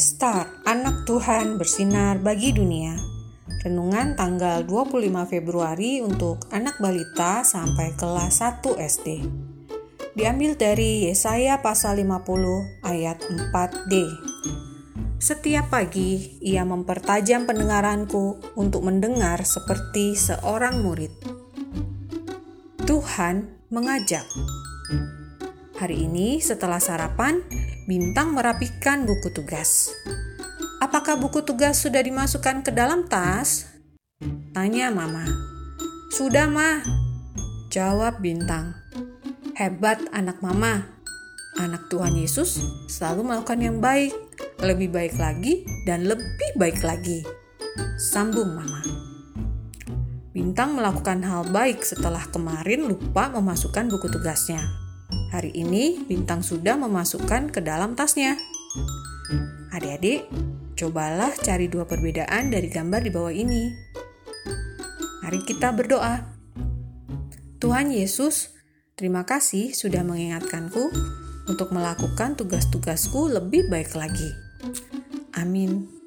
Star, anak Tuhan bersinar bagi dunia. Renungan tanggal 25 Februari untuk anak balita sampai kelas 1 SD. Diambil dari Yesaya pasal 50 ayat 4D. Setiap pagi ia mempertajam pendengaranku untuk mendengar seperti seorang murid. Tuhan mengajak. Hari ini setelah sarapan, Bintang merapikan buku tugas. Apakah buku tugas sudah dimasukkan ke dalam tas? Tanya Mama. Sudah, Ma. Jawab Bintang. Hebat anak Mama. Anak Tuhan Yesus selalu melakukan yang baik, lebih baik lagi, dan lebih baik lagi. Sambung Mama. Bintang melakukan hal baik setelah kemarin lupa memasukkan buku tugasnya. Hari ini Bintang sudah memasukkan ke dalam tasnya. Adik-adik, cobalah cari dua perbedaan dari gambar di bawah ini. Mari kita berdoa. Tuhan Yesus, terima kasih sudah mengingatkanku untuk melakukan tugas-tugasku lebih baik lagi. Amin.